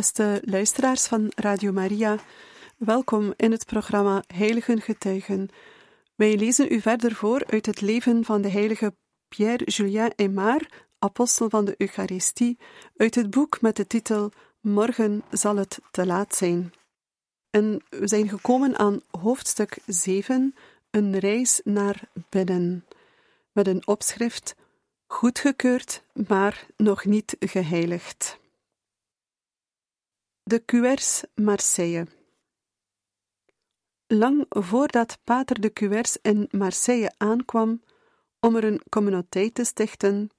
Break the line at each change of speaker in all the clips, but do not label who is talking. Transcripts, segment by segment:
Beste luisteraars van Radio Maria, welkom in het programma Heiligen Getuigen. Wij lezen u verder voor uit het leven van de heilige Pierre-Julien Aymar, apostel van de Eucharistie, uit het boek met de titel Morgen zal het te laat zijn. En we zijn gekomen aan hoofdstuk 7, een reis naar binnen, met een opschrift goedgekeurd, maar nog niet geheiligd. De Cuers Marseille Lang voordat Pater de Cuers in Marseille aankwam om er een communiteit te stichten,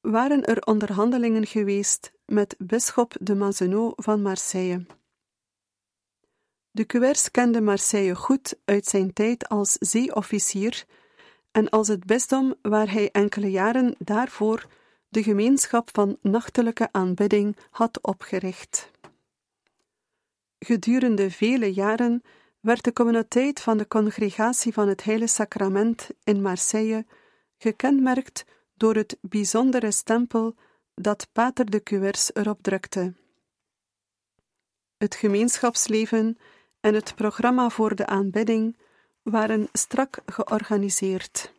waren er onderhandelingen geweest met bisschop de Mazenot van Marseille. De Cuers kende Marseille goed uit zijn tijd als zeeofficier en als het bisdom waar hij enkele jaren daarvoor de gemeenschap van nachtelijke aanbidding had opgericht. Gedurende vele jaren werd de communiteit van de Congregatie van het Heilige Sacrament in Marseille gekenmerkt door het bijzondere stempel dat Pater de Cuers erop drukte. Het gemeenschapsleven en het programma voor de aanbidding waren strak georganiseerd.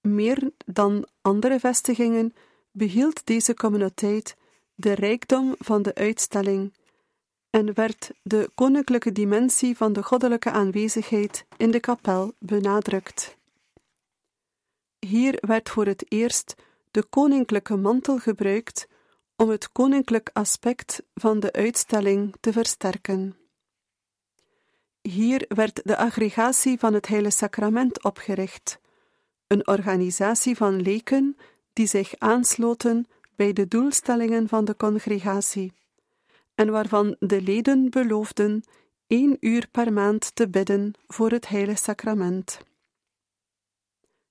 Meer dan andere vestigingen behield deze communiteit de rijkdom van de uitstelling en werd de koninklijke dimensie van de goddelijke aanwezigheid in de kapel benadrukt. Hier werd voor het eerst de koninklijke mantel gebruikt om het koninklijk aspect van de uitstelling te versterken. Hier werd de aggregatie van het Heilige Sacrament opgericht, een organisatie van leken die zich aansloten bij de doelstellingen van de congregatie en waarvan de leden beloofden één uur per maand te bidden voor het Heilige Sacrament.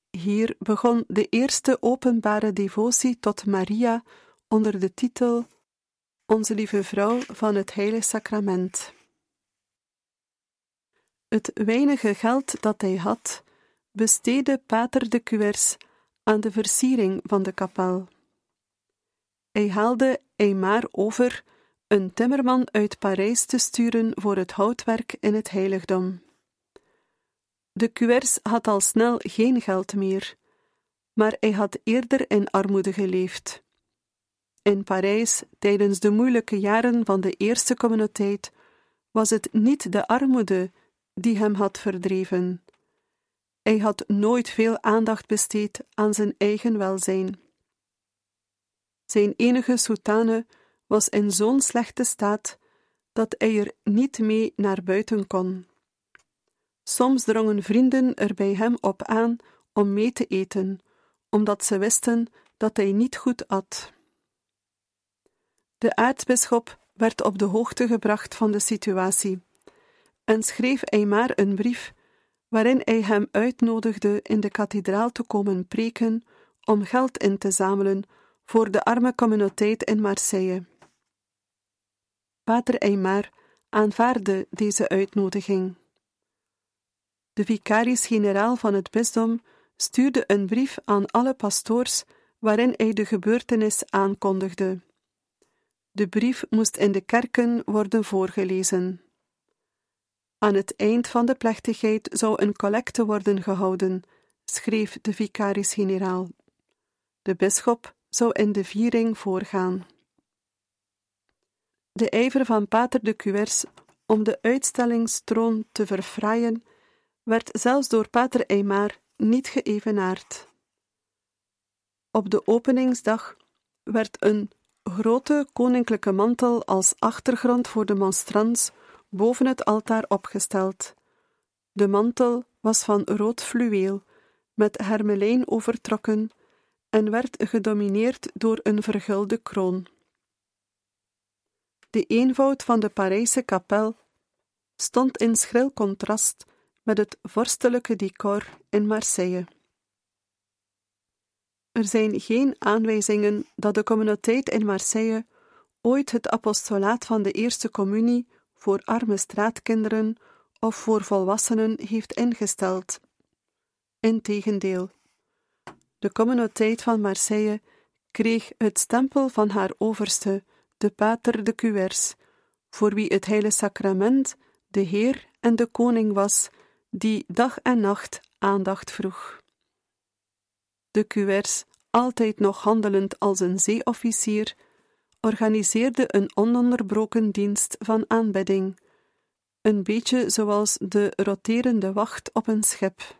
Hier begon de eerste openbare devotie tot Maria onder de titel Onze Lieve Vrouw van het Heilige Sacrament. Het weinige geld dat hij had, besteedde Pater de Cuers aan de versiering van de kapel. Hij haalde Eymar over een timmerman uit Parijs te sturen voor het houtwerk in het heiligdom. De Cuers had al snel geen geld meer, maar hij had eerder in armoede geleefd. In Parijs, tijdens de moeilijke jaren van de eerste communiteit, was het niet de armoede die hem had verdreven. Hij had nooit veel aandacht besteed aan zijn eigen welzijn. Zijn enige soutane was in zo'n slechte staat dat hij er niet mee naar buiten kon. Soms drongen vrienden er bij hem op aan om mee te eten, omdat ze wisten dat hij niet goed at. De aartsbisschop werd op de hoogte gebracht van de situatie en schreef hij maar een brief waarin hij hem uitnodigde in de kathedraal te komen preken om geld in te zamelen voor de arme communiteit in Marseille. Pater Eymar aanvaarde deze uitnodiging. De vicaris-generaal van het bisdom stuurde een brief aan alle pastoors waarin hij de gebeurtenis aankondigde. De brief moest in de kerken worden voorgelezen. Aan het eind van de plechtigheid zou een collecte worden gehouden, schreef de vicaris-generaal. De bisschop zou in de viering voorgaan. De ijver van Pater de Cuers om de uitstellingstroon te verfraaien, werd zelfs door Pater Eymar niet geëvenaard. Op de openingsdag werd een grote koninklijke mantel als achtergrond voor de monstrans boven het altaar opgesteld. De mantel was van rood fluweel, met hermelijn overtrokken en werd gedomineerd door een vergulde kroon. De eenvoud van de Parijse kapel stond in schril contrast met het vorstelijke decor in Marseille. Er zijn geen aanwijzingen dat de communiteit in Marseille ooit het apostolaat van de Eerste Communie voor arme straatkinderen of voor volwassenen heeft ingesteld. Integendeel, de communiteit van Marseille kreeg het stempel van haar overste, de Pater de Cuers, voor wie het heilige sacrament de Heer en de Koning was, die dag en nacht aandacht vroeg. De Cuers, altijd nog handelend als een zeeofficier, organiseerde een ononderbroken dienst van aanbidding, een beetje zoals de roterende wacht op een schip.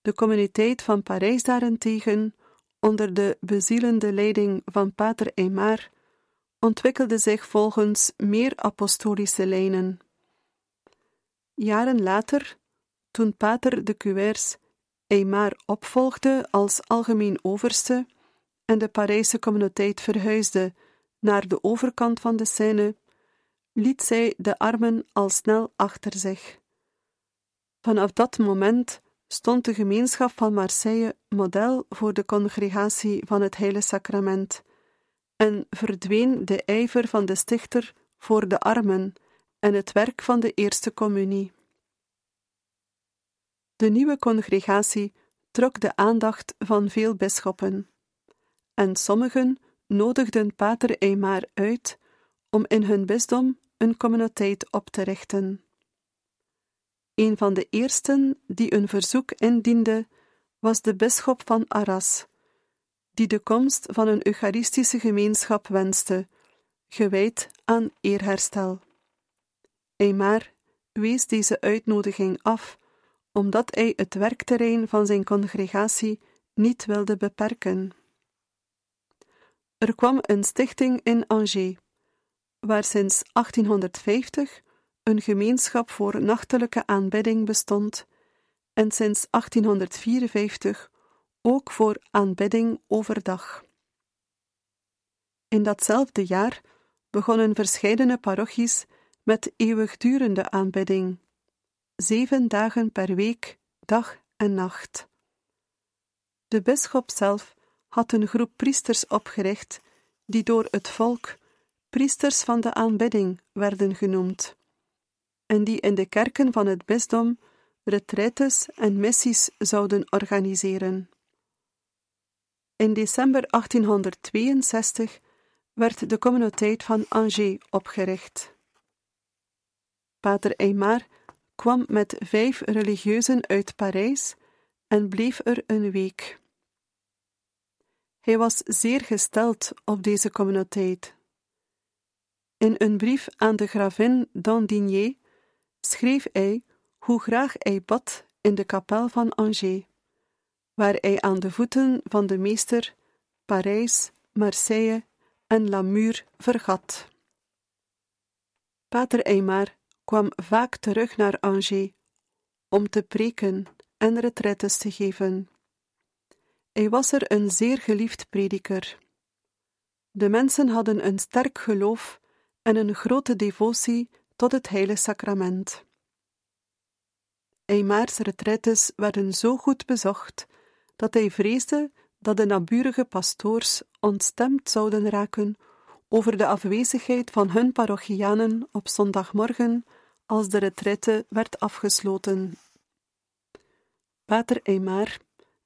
De communiteit van Parijs daarentegen, onder de bezielende leiding van Pater Aymar, ontwikkelde zich volgens meer apostolische lijnen. Jaren later, toen Pater de Cuers Aymar opvolgde als algemeen overste en de Parijse communiteit verhuisde naar de overkant van de Seine, liet zij de armen al snel achter zich. Vanaf dat moment stond de gemeenschap van Marseille model voor de congregatie van het Heilige Sacrament en verdween de ijver van de stichter voor de armen en het werk van de Eerste Communie. De nieuwe congregatie trok de aandacht van veel bisschoppen, en sommigen nodigden Pater Eymar uit om in hun bisdom een communiteit op te richten. Een van de eersten die een verzoek indiende, was de bisschop van Arras, die de komst van een Eucharistische gemeenschap wenste, gewijd aan eerherstel. Eymar wees deze uitnodiging af, omdat hij het werkterrein van zijn congregatie niet wilde beperken. Er kwam een stichting in Angers, waar sinds 1850 een gemeenschap voor nachtelijke aanbidding bestond en sinds 1854 ook voor aanbidding overdag. In datzelfde jaar begonnen verscheidene parochies met eeuwigdurende aanbidding, zeven dagen per week, dag en nacht. De bisschop zelf had een groep priesters opgericht, die door het volk priesters van de aanbidding werden genoemd, en die in de kerken van het bisdom retraites en missies zouden organiseren. In december 1862 werd de communiteit van Angers opgericht. Pater Aymar kwam met vijf religieuzen uit Parijs en bleef er een week. Hij was zeer gesteld op deze communiteit. In een brief aan de gravin d'Andigné schreef hij hoe graag hij bad in de kapel van Angers, waar hij aan de voeten van de meester Parijs, Marseille en Lamur vergat. Pater Aymar kwam vaak terug naar Angers om te preken en retretes te geven. Hij was er een zeer geliefd prediker. De mensen hadden een sterk geloof en een grote devotie tot het heilige sacrament. Aymars retretes werden zo goed bezocht dat hij vreesde dat de naburige pastoors ontstemd zouden raken over de afwezigheid van hun parochianen op zondagmorgen als de retraite werd afgesloten. Pater Aymar,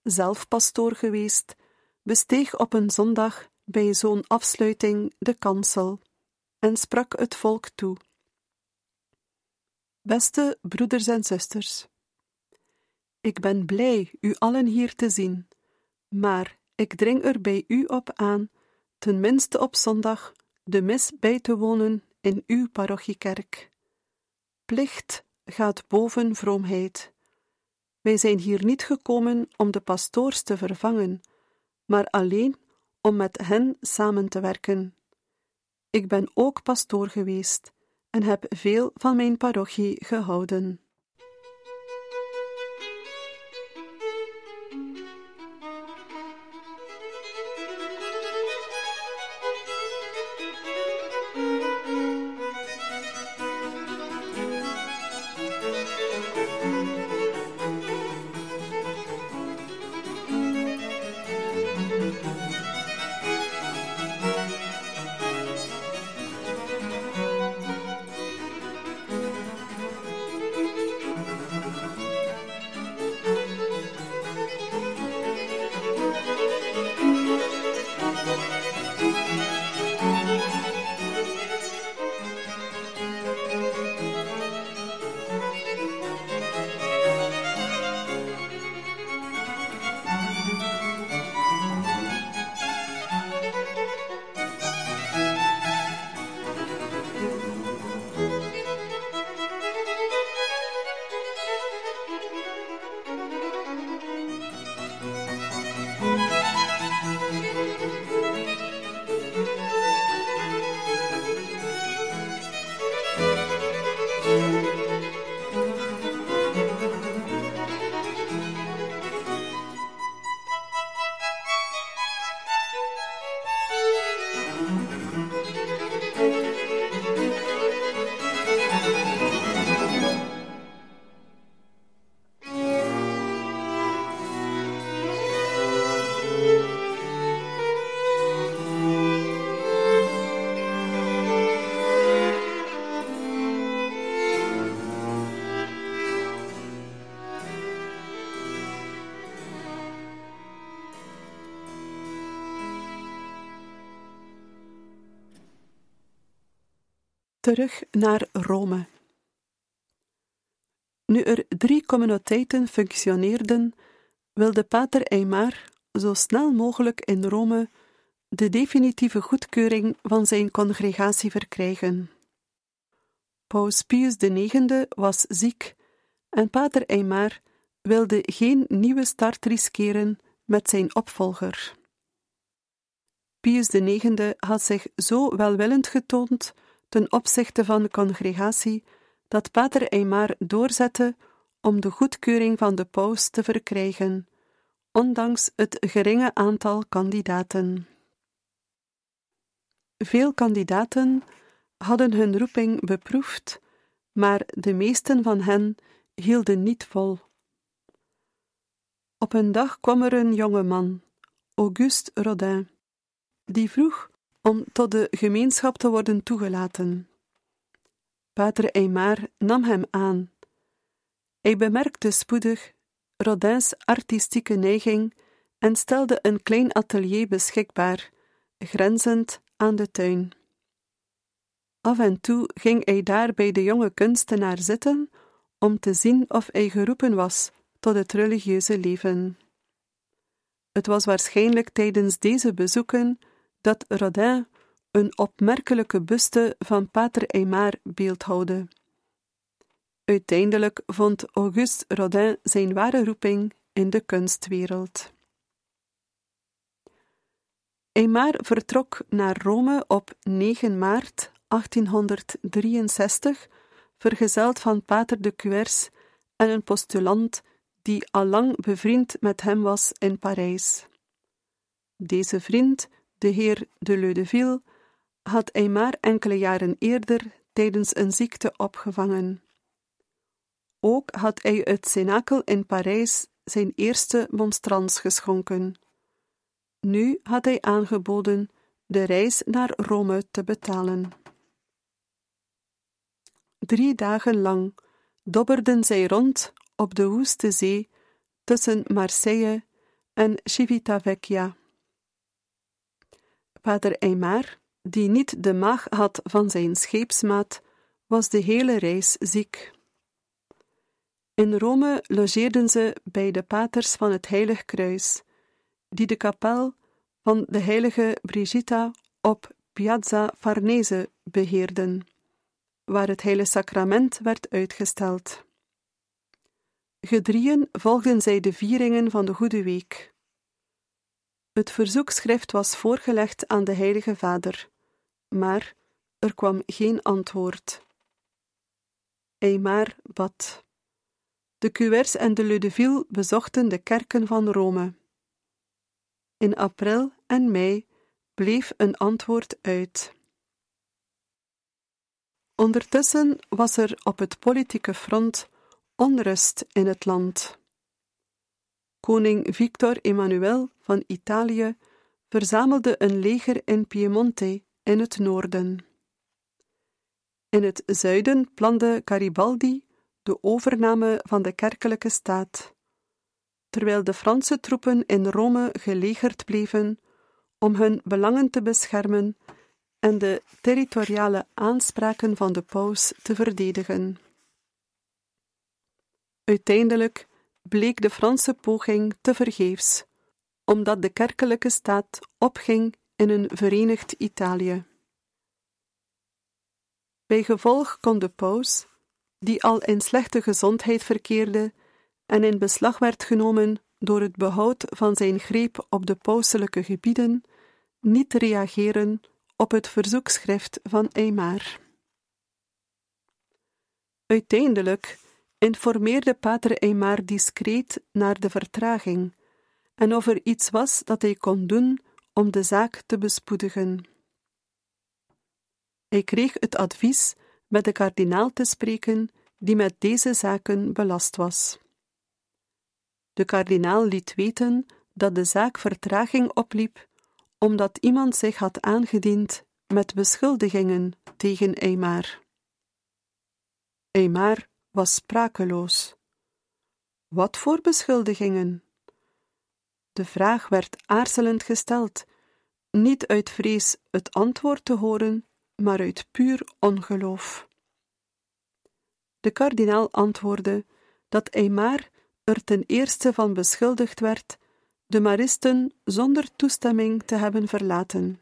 zelf pastoor geweest, besteeg op een zondag bij zo'n afsluiting de kansel en sprak het volk toe. Beste broeders en zusters, ik ben blij u allen hier te zien, maar ik dring er bij u op aan, tenminste op zondag, de mis bij te wonen in uw parochiekerk. Plicht gaat boven vroomheid. Wij zijn hier niet gekomen om de pastoors te vervangen, maar alleen om met hen samen te werken. Ik ben ook pastoor geweest en heb veel van mijn parochie gehouden. Terug naar Rome. Nu er drie communiteiten functioneerden, wilde Pater Eymar zo snel mogelijk in Rome de definitieve goedkeuring van zijn congregatie verkrijgen. Paus Pius IX was ziek en Pater Eymar wilde geen nieuwe start riskeren met zijn opvolger. Pius IX had zich zo welwillend getoond ten opzichte van de congregatie dat Pater Eymar doorzette om de goedkeuring van de paus te verkrijgen, ondanks het geringe aantal kandidaten. Veel kandidaten hadden hun roeping beproefd, maar de meesten van hen hielden niet vol. Op een dag kwam er een jonge man, Auguste Rodin, die vroeg om tot de gemeenschap te worden toegelaten. Pater Eymar nam hem aan. Hij bemerkte spoedig Rodins artistieke neiging en stelde een klein atelier beschikbaar, grenzend aan de tuin. Af en toe ging hij daar bij de jonge kunstenaar zitten om te zien of hij geroepen was tot het religieuze leven. Het was waarschijnlijk tijdens deze bezoeken dat Rodin een opmerkelijke buste van Pater Eymar beeldhouwde. Uiteindelijk vond Auguste Rodin zijn ware roeping in de kunstwereld. Eymar vertrok naar Rome op 9 maart 1863, vergezeld van Pater de Cuers en een postulant die allang bevriend met hem was in Parijs. Deze vriend, de heer de Leudeville, had hij maar enkele jaren eerder tijdens een ziekte opgevangen. Ook had hij het cenakel in Parijs zijn eerste monstrans geschonken. Nu had hij aangeboden de reis naar Rome te betalen. Drie dagen lang dobberden zij rond op de woeste zee tussen Marseille en Civitavecchia. Vader Eymar, die niet de maag had van zijn scheepsmaat, was de hele reis ziek. In Rome logeerden ze bij de paters van het Heilig Kruis, die de kapel van de heilige Brigitta op Piazza Farnese beheerden, waar het heilige sacrament werd uitgesteld. Gedrieën volgden zij de vieringen van de Goede Week. Het verzoekschrift was voorgelegd aan de Heilige Vader, maar er kwam geen antwoord. Eymar bad. De Cuers en de Ludeville bezochten de kerken van Rome. In april en mei bleef een antwoord uit. Ondertussen was er op het politieke front onrust in het land. Koning Victor Emmanuel van Italië verzamelde een leger in Piemonte in het noorden. In het zuiden plande Garibaldi de overname van de kerkelijke staat, terwijl de Franse troepen in Rome gelegerd bleven om hun belangen te beschermen en de territoriale aanspraken van de paus te verdedigen. Uiteindelijk bleek de Franse poging te vergeefs, omdat de kerkelijke staat opging in een verenigd Italië. Bij gevolg kon de paus, die al in slechte gezondheid verkeerde en in beslag werd genomen door het behoud van zijn greep op de pauselijke gebieden, niet reageren op het verzoekschrift van Eymar. Uiteindelijk informeerde Pater Eymar discreet naar de vertraging en of er iets was dat hij kon doen om de zaak te bespoedigen. Hij kreeg het advies met de kardinaal te spreken die met deze zaken belast was. De kardinaal liet weten dat de zaak vertraging opliep omdat iemand zich had aangediend met beschuldigingen tegen Eymar. Eymar was sprakeloos. Wat voor beschuldigingen? De vraag werd aarzelend gesteld, niet uit vrees het antwoord te horen, maar uit puur ongeloof. De kardinaal antwoordde dat Aymar er ten eerste van beschuldigd werd de Maristen zonder toestemming te hebben verlaten,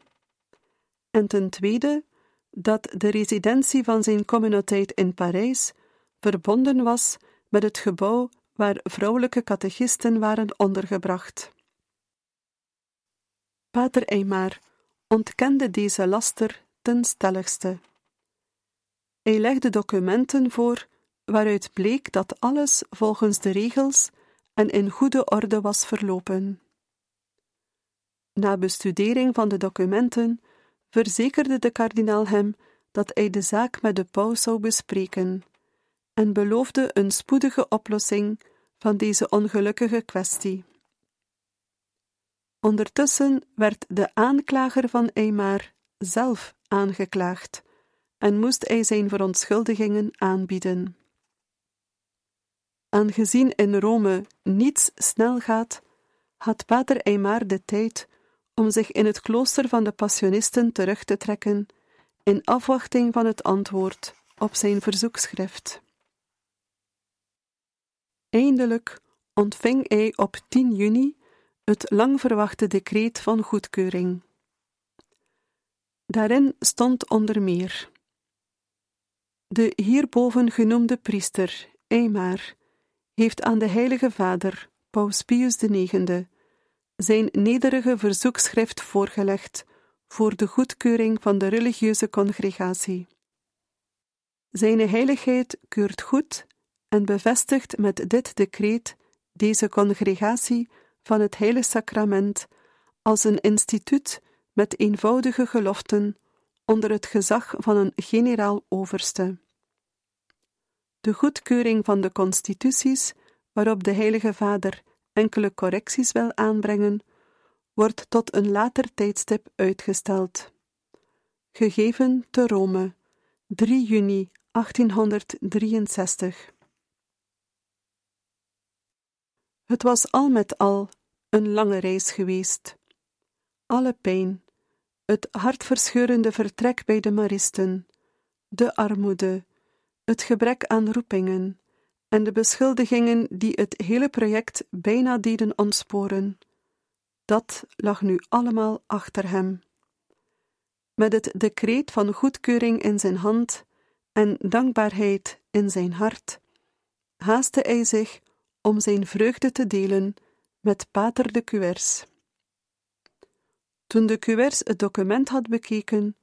en ten tweede dat de residentie van zijn communiteit in Parijs verbonden was met het gebouw waar vrouwelijke catechisten waren ondergebracht. Pater Eymar ontkende deze laster ten stelligste. Hij legde documenten voor waaruit bleek dat alles volgens de regels en in goede orde was verlopen. Na bestudering van de documenten verzekerde de kardinaal hem dat hij de zaak met de paus zou bespreken en beloofde een spoedige oplossing van deze ongelukkige kwestie. Ondertussen werd de aanklager van Eymar zelf aangeklaagd en moest hij zijn verontschuldigingen aanbieden. Aangezien in Rome niets snel gaat, had pater Eymar de tijd om zich in het klooster van de Passionisten terug te trekken, in afwachting van het antwoord op zijn verzoekschrift. Eindelijk ontving hij op 10 juni het lang verwachte decreet van goedkeuring. Daarin stond onder meer: De hierboven genoemde priester, Eymar, heeft aan de Heilige Vader, Paus Pius IX, zijn nederige verzoekschrift voorgelegd voor de goedkeuring van de religieuze congregatie. Zijne heiligheid keurt goed en bevestigt met dit decreet deze congregatie van het Heilige Sacrament als een instituut met eenvoudige geloften onder het gezag van een generaal overste. De goedkeuring van de constituties waarop de Heilige Vader enkele correcties wil aanbrengen, wordt tot een later tijdstip uitgesteld. Gegeven te Rome, 3 juni 1863. Het was al met al een lange reis geweest. Alle pijn, het hartverscheurende vertrek bij de Maristen, de armoede, het gebrek aan roepingen en de beschuldigingen die het hele project bijna deden ontsporen, dat lag nu allemaal achter hem. Met het decreet van goedkeuring in zijn hand en dankbaarheid in zijn hart, haastte hij zich om zijn vreugde te delen met Pater de Cuers. Toen de Cuers het document had bekeken,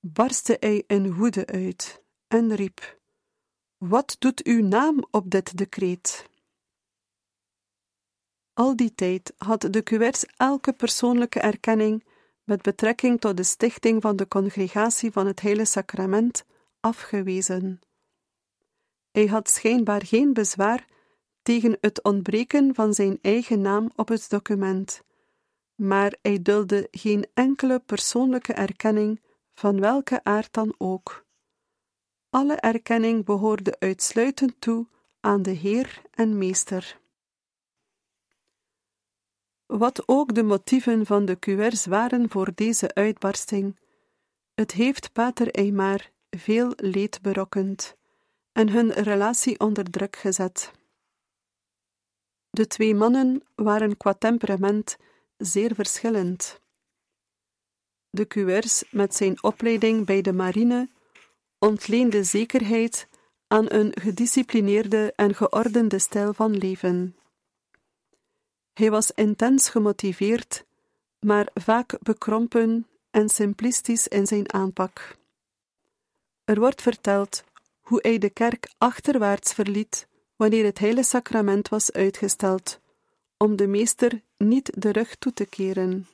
barstte hij in woede uit en riep: Wat doet uw naam op dit decreet? Al die tijd had de Cuers elke persoonlijke erkenning met betrekking tot de stichting van de congregatie van het Heilige Sacrament afgewezen. Hij had schijnbaar geen bezwaar tegen het ontbreken van zijn eigen naam op het document, maar hij dulde geen enkele persoonlijke erkenning van welke aard dan ook. Alle erkenning behoorde uitsluitend toe aan de Heer en Meester. Wat ook de motieven van de Cuers waren voor deze uitbarsting, het heeft Pater Eymar veel leed berokkend en hun relatie onder druk gezet. De twee mannen waren qua temperament zeer verschillend. De Cuers met zijn opleiding bij de marine ontleende zekerheid aan een gedisciplineerde en geordende stijl van leven. Hij was intens gemotiveerd, maar vaak bekrompen en simplistisch in zijn aanpak. Er wordt verteld hoe hij de kerk achterwaarts verliet wanneer het heilige sacrament was uitgesteld, om de meester niet de rug toe te keren.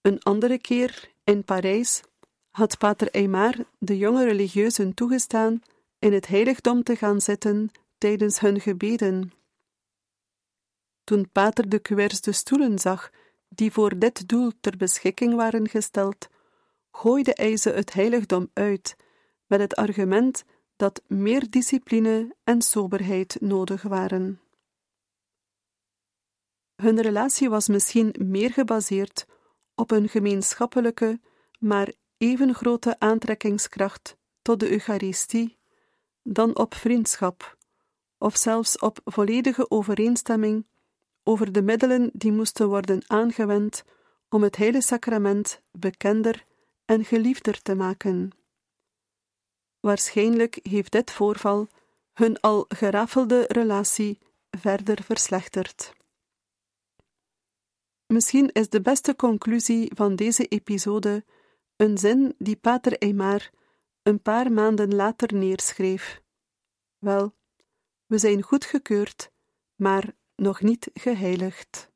Een andere keer, in Parijs, had pater Aymar de jonge religieuzen toegestaan in het heiligdom te gaan zitten tijdens hun gebeden. Toen pater de Cuers de stoelen zag die voor dit doel ter beschikking waren gesteld, gooide hij ze het heiligdom uit met het argument dat meer discipline en soberheid nodig waren. Hun relatie was misschien meer gebaseerd op een gemeenschappelijke, maar even grote aantrekkingskracht tot de Eucharistie dan op vriendschap, of zelfs op volledige overeenstemming over de middelen die moesten worden aangewend om het hele sacrament bekender en geliefder te maken. Waarschijnlijk heeft dit voorval hun al gerafelde relatie verder verslechterd. Misschien is de beste conclusie van deze episode een zin die Pater Eymar een paar maanden later neerschreef. Wel, we zijn goedgekeurd, maar nog niet geheiligd.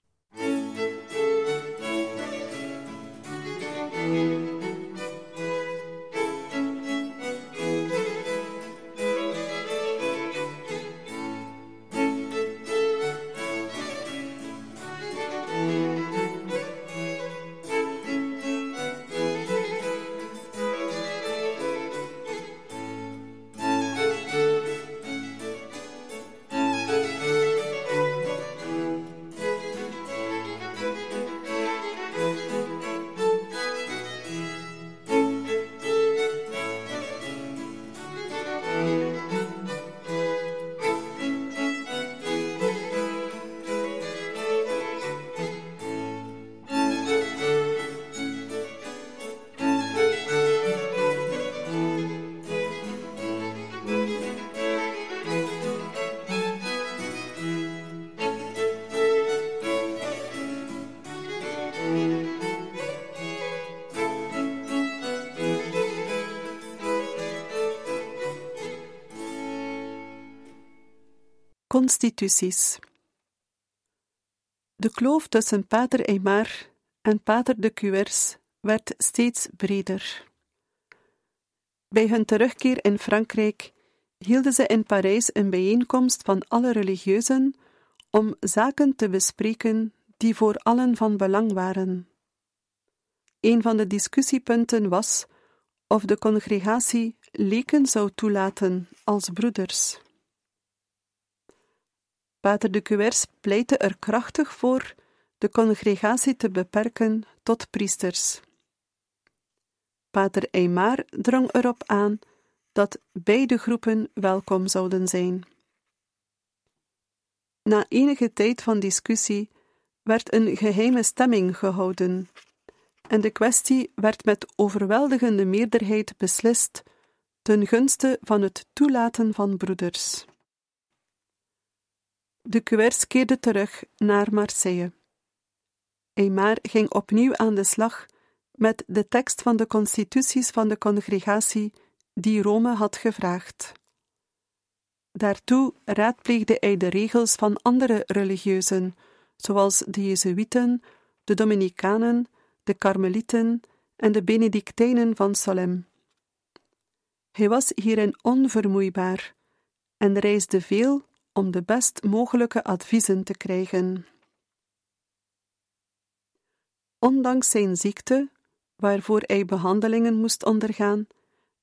Constituties De kloof tussen Pater Aymar en Pater de Cuers werd steeds breder. Bij hun terugkeer in Frankrijk hielden ze in Parijs een bijeenkomst van alle religieuzen om zaken te bespreken die voor allen van belang waren. Een van de discussiepunten was of de congregatie leken zou toelaten als broeders. Pater de Cuers pleitte er krachtig voor de congregatie te beperken tot priesters. Pater Eymar drong erop aan dat beide groepen welkom zouden zijn. Na enige tijd van discussie werd een geheime stemming gehouden, en de kwestie werd met overweldigende meerderheid beslist ten gunste van het toelaten van broeders. De Cuers keerde terug naar Marseille. Aymar ging opnieuw aan de slag met de tekst van de constituties van de congregatie die Rome had gevraagd. Daartoe raadpleegde hij de regels van andere religieuzen, zoals de Jezuïeten, de Dominicanen, de Karmelieten en de Benedictijnen van Solem. Hij was hierin onvermoeibaar en reisde veel om de best mogelijke adviezen te krijgen. Ondanks zijn ziekte, waarvoor hij behandelingen moest ondergaan,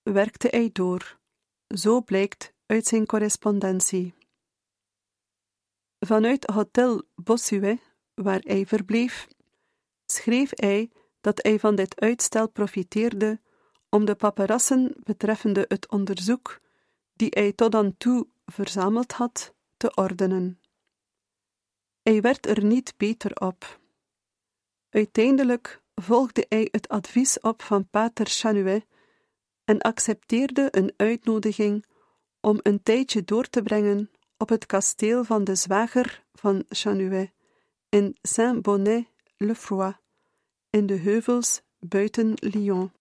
werkte hij door. Zo blijkt uit zijn correspondentie. Vanuit Hotel Bossuet, waar hij verbleef, schreef hij dat hij van dit uitstel profiteerde om de paparassen betreffende het onderzoek, die hij tot dan toe verzameld had, te ordenen. Hij werd er niet beter op. Uiteindelijk volgde hij het advies op van Pater Chanuet en accepteerde een uitnodiging om een tijdje door te brengen op het kasteel van de zwager van Chanuet in Saint-Bonnet-le-Froid, in de heuvels buiten Lyon.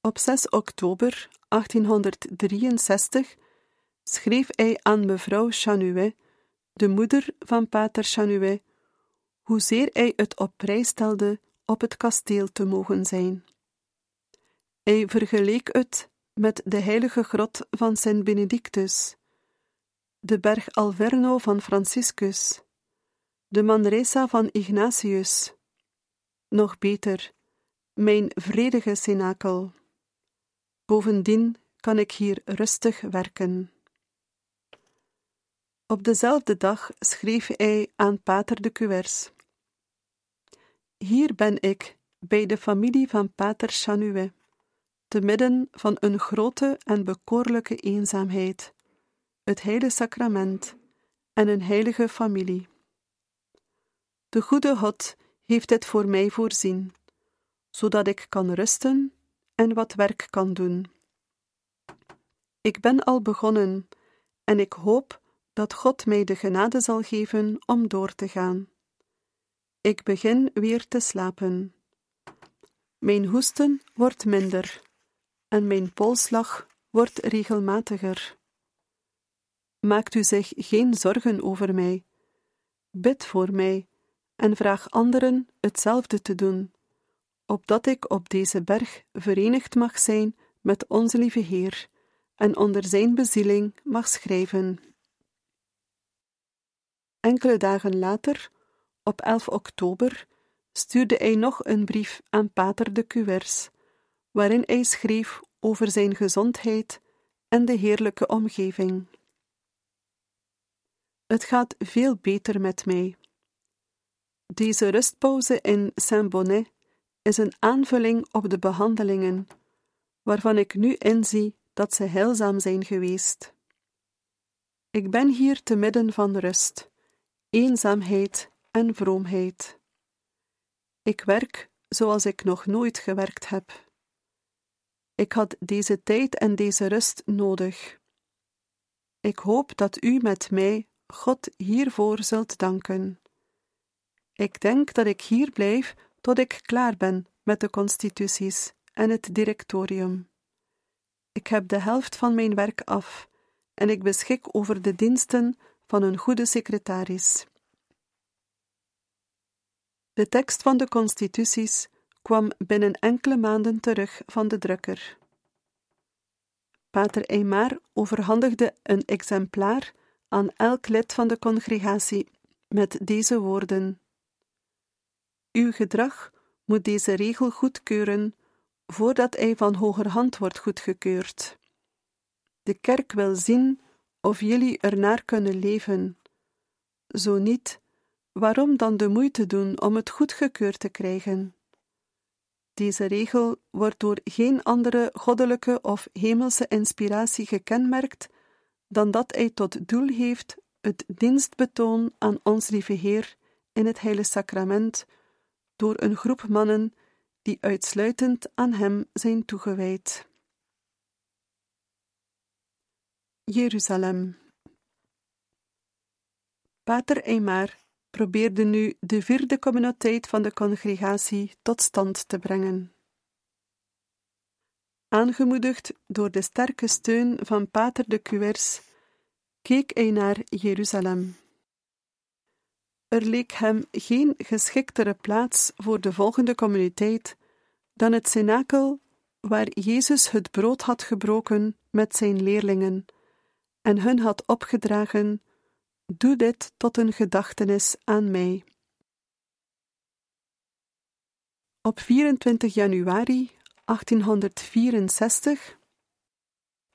Op 6 oktober 1863 schreef hij aan mevrouw Chanuet, de moeder van pater Chanuet, hoezeer hij het op prijs stelde op het kasteel te mogen zijn. Hij vergeleek het met de heilige grot van Sint Benedictus, de berg Alverno van Franciscus, de Manresa van Ignatius, nog beter, mijn vredige cenakel. Bovendien kan ik hier rustig werken. Op dezelfde dag schreef hij aan Pater de Cuers: Hier ben ik, bij de familie van Pater Chanuet, te midden van een grote en bekoorlijke eenzaamheid, het heilige sacrament en een heilige familie. De goede God heeft dit voor mij voorzien, zodat ik kan rusten en wat werk kan doen. Ik ben al begonnen en ik hoop dat God mij de genade zal geven om door te gaan. Ik begin weer te slapen. Mijn hoesten wordt minder en mijn polsslag wordt regelmatiger. Maakt u zich geen zorgen over mij. Bid voor mij en vraag anderen hetzelfde te doen, opdat ik op deze berg verenigd mag zijn met onze lieve Heer en onder zijn bezieling mag schrijven. Enkele dagen later, op 11 oktober, stuurde hij nog een brief aan Pater de Cuers, waarin hij schreef over zijn gezondheid en de heerlijke omgeving. Het gaat veel beter met mij. Deze rustpauze in Saint-Bonnet is een aanvulling op de behandelingen, waarvan ik nu inzie dat ze heilzaam zijn geweest. Ik ben hier te midden van rust, eenzaamheid en vroomheid. Ik werk zoals ik nog nooit gewerkt heb. Ik had deze tijd en deze rust nodig. Ik hoop dat u met mij God hiervoor zult danken. Ik denk dat ik hier blijf tot ik klaar ben met de constituties en het directorium. Ik heb de helft van mijn werk af en ik beschik over de diensten van een goede secretaris. De tekst van de constituties kwam binnen enkele maanden terug van de drukker. Pater Eymar overhandigde een exemplaar aan elk lid van de congregatie met deze woorden: Uw gedrag moet deze regel goedkeuren voordat hij van hogerhand wordt goedgekeurd. De kerk wil zien of jullie ernaar kunnen leven. Zo niet, waarom dan de moeite doen om het goedgekeurd te krijgen? Deze regel wordt door geen andere goddelijke of hemelse inspiratie gekenmerkt dan dat hij tot doel heeft het dienstbetoon aan ons lieve Heer in het heilige sacrament door een groep mannen die uitsluitend aan Hem zijn toegewijd. Jeruzalem Pater Eymar probeerde nu de vierde communiteit van de congregatie tot stand te brengen. Aangemoedigd door de sterke steun van Pater de Cuers, keek hij naar Jeruzalem. Er leek hem geen geschiktere plaats voor de volgende communiteit dan het cenakel waar Jezus het brood had gebroken met zijn leerlingen en hun had opgedragen: Doe dit tot een gedachtenis aan mij. Op 24 januari 1864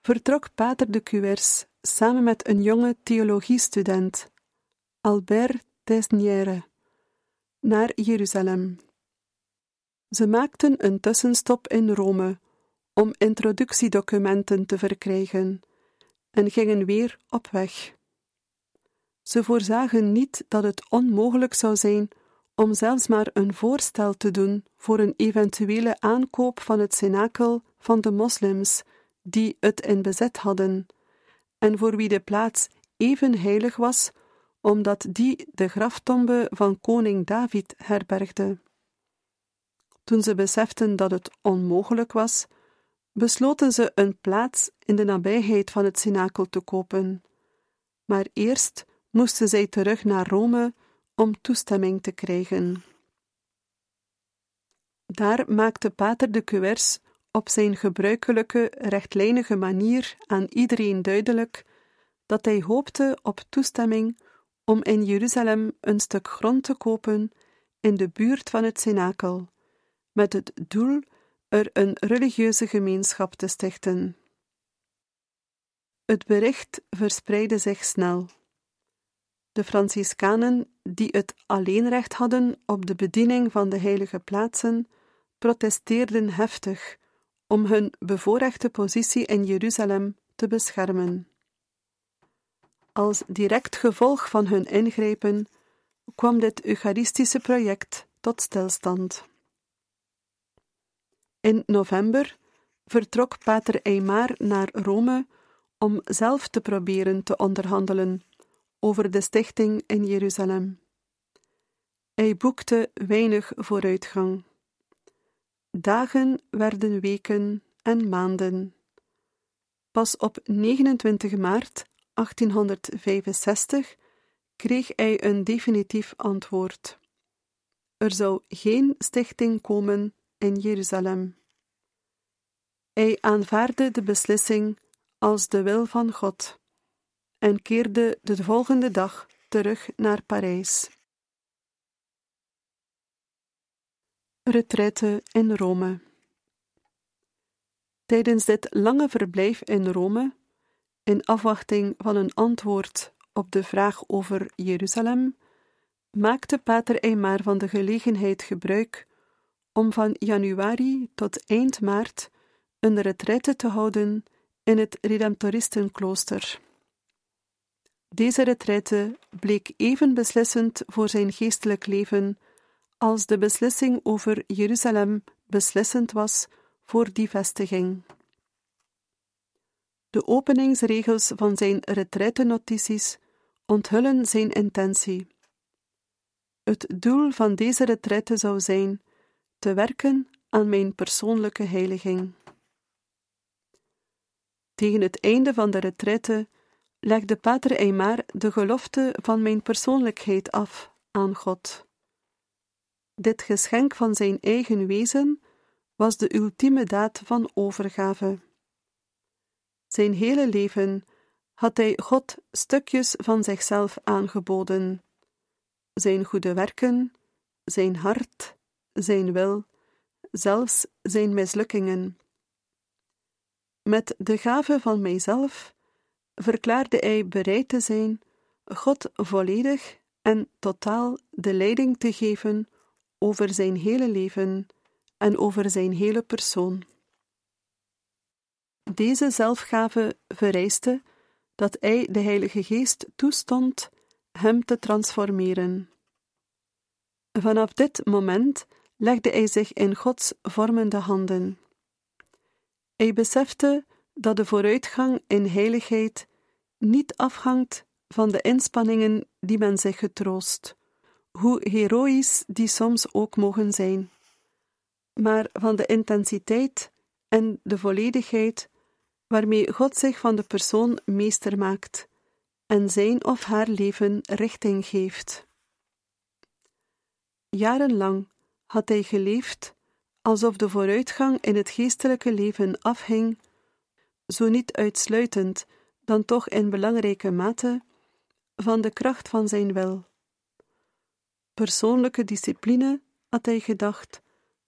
vertrok Pater de Cuers samen met een jonge theologiestudent, Albert Tesnière, naar Jeruzalem. Ze maakten een tussenstop in Rome om introductiedocumenten te verkrijgen en gingen weer op weg. Ze voorzagen niet dat het onmogelijk zou zijn om zelfs maar een voorstel te doen voor een eventuele aankoop van het cenakel van de moslims die het in bezit hadden, en voor wie de plaats even heilig was, omdat die de graftombe van koning David herbergde. Toen ze beseften dat het onmogelijk was, besloten ze een plaats in de nabijheid van het cenakel te kopen. Maar eerst moesten zij terug naar Rome om toestemming te krijgen. Daar maakte Pater de Cuers op zijn gebruikelijke rechtlijnige manier aan iedereen duidelijk dat hij hoopte op toestemming om in Jeruzalem een stuk grond te kopen in de buurt van het cenakel, met het doel er een religieuze gemeenschap te stichten. Het bericht verspreidde zich snel. De Franciscanen, die het alleenrecht hadden op de bediening van de heilige plaatsen, protesteerden heftig om hun bevoorrechte positie in Jeruzalem te beschermen. Als direct gevolg van hun ingrepen kwam dit Eucharistische project tot stilstand. In november vertrok Pater Eymar naar Rome om zelf te proberen te onderhandelen over de stichting in Jeruzalem. Hij boekte weinig vooruitgang. Dagen werden weken en maanden. Pas op 29 maart 1865 kreeg hij een definitief antwoord. Er zou geen stichting komen in Jeruzalem. Hij aanvaarde de beslissing als de wil van God en keerde de volgende dag terug naar Parijs. Retraite in Rome. Tijdens dit lange verblijf in Rome, in afwachting van een antwoord op de vraag over Jeruzalem, maakte Pater Eymar van de gelegenheid gebruik om van januari tot eind maart een retraite te houden in het Redemptoristenklooster. Deze retraite bleek even beslissend voor zijn geestelijk leven als de beslissing over Jeruzalem beslissend was voor die vestiging. De openingsregels van zijn retraitenotities onthullen zijn intentie. Het doel van deze retraite zou zijn te werken aan mijn persoonlijke heiliging. Tegen het einde van de retraite legde Pater Eymar de gelofte van mijn persoonlijkheid af aan God. Dit geschenk van zijn eigen wezen was de ultieme daad van overgave. Zijn hele leven had hij God stukjes van zichzelf aangeboden: zijn goede werken, zijn hart, zijn wil, zelfs zijn mislukkingen. Met de gave van mijzelf verklaarde hij bereid te zijn God volledig en totaal de leiding te geven over zijn hele leven en over zijn hele persoon. Deze zelfgave vereiste dat hij de Heilige Geest toestond hem te transformeren. Vanaf dit moment legde hij zich in Gods vormende handen. Hij besefte dat de vooruitgang in heiligheid niet afhangt van de inspanningen die men zich getroost, hoe heroïs die soms ook mogen zijn, maar van de intensiteit en de volledigheid waarmee God zich van de persoon meester maakt en zijn of haar leven richting geeft. Jarenlang had hij geleefd alsof de vooruitgang in het geestelijke leven afhing, zo niet uitsluitend, dan toch in belangrijke mate, van de kracht van zijn wil. Persoonlijke discipline, had hij gedacht,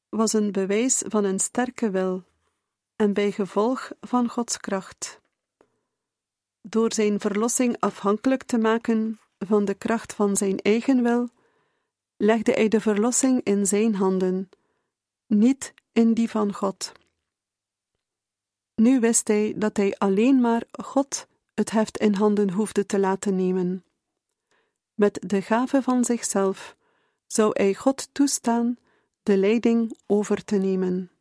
was een bewijs van een sterke wil en bij gevolg van Gods kracht. Door zijn verlossing afhankelijk te maken van de kracht van zijn eigen wil, legde hij de verlossing in zijn handen, niet in die van God. Nu wist hij dat hij alleen maar God het heft in handen hoefde te laten nemen. Met de gave van zichzelf zou hij God toestaan de leiding over te nemen.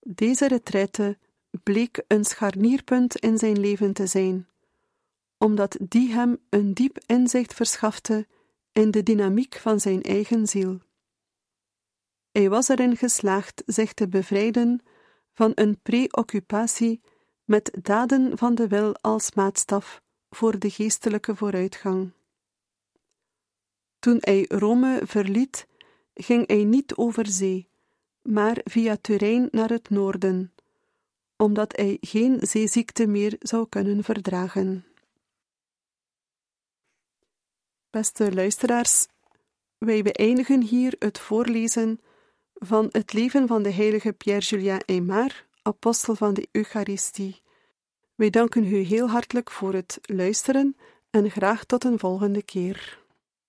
Deze retraite bleek een scharnierpunt in zijn leven te zijn, omdat die hem een diep inzicht verschafte in de dynamiek van zijn eigen ziel. Hij was erin geslaagd zich te bevrijden van een preoccupatie met daden van de wil als maatstaf voor de geestelijke vooruitgang. Toen hij Rome verliet, ging hij niet over zee, maar via Turijn naar het noorden, omdat hij geen zeeziekte meer zou kunnen verdragen. Beste luisteraars, wij beëindigen hier het voorlezen van het leven van de heilige Pierre-Julien Aymar, apostel van de Eucharistie. Wij danken u heel hartelijk voor het luisteren en graag tot een volgende keer.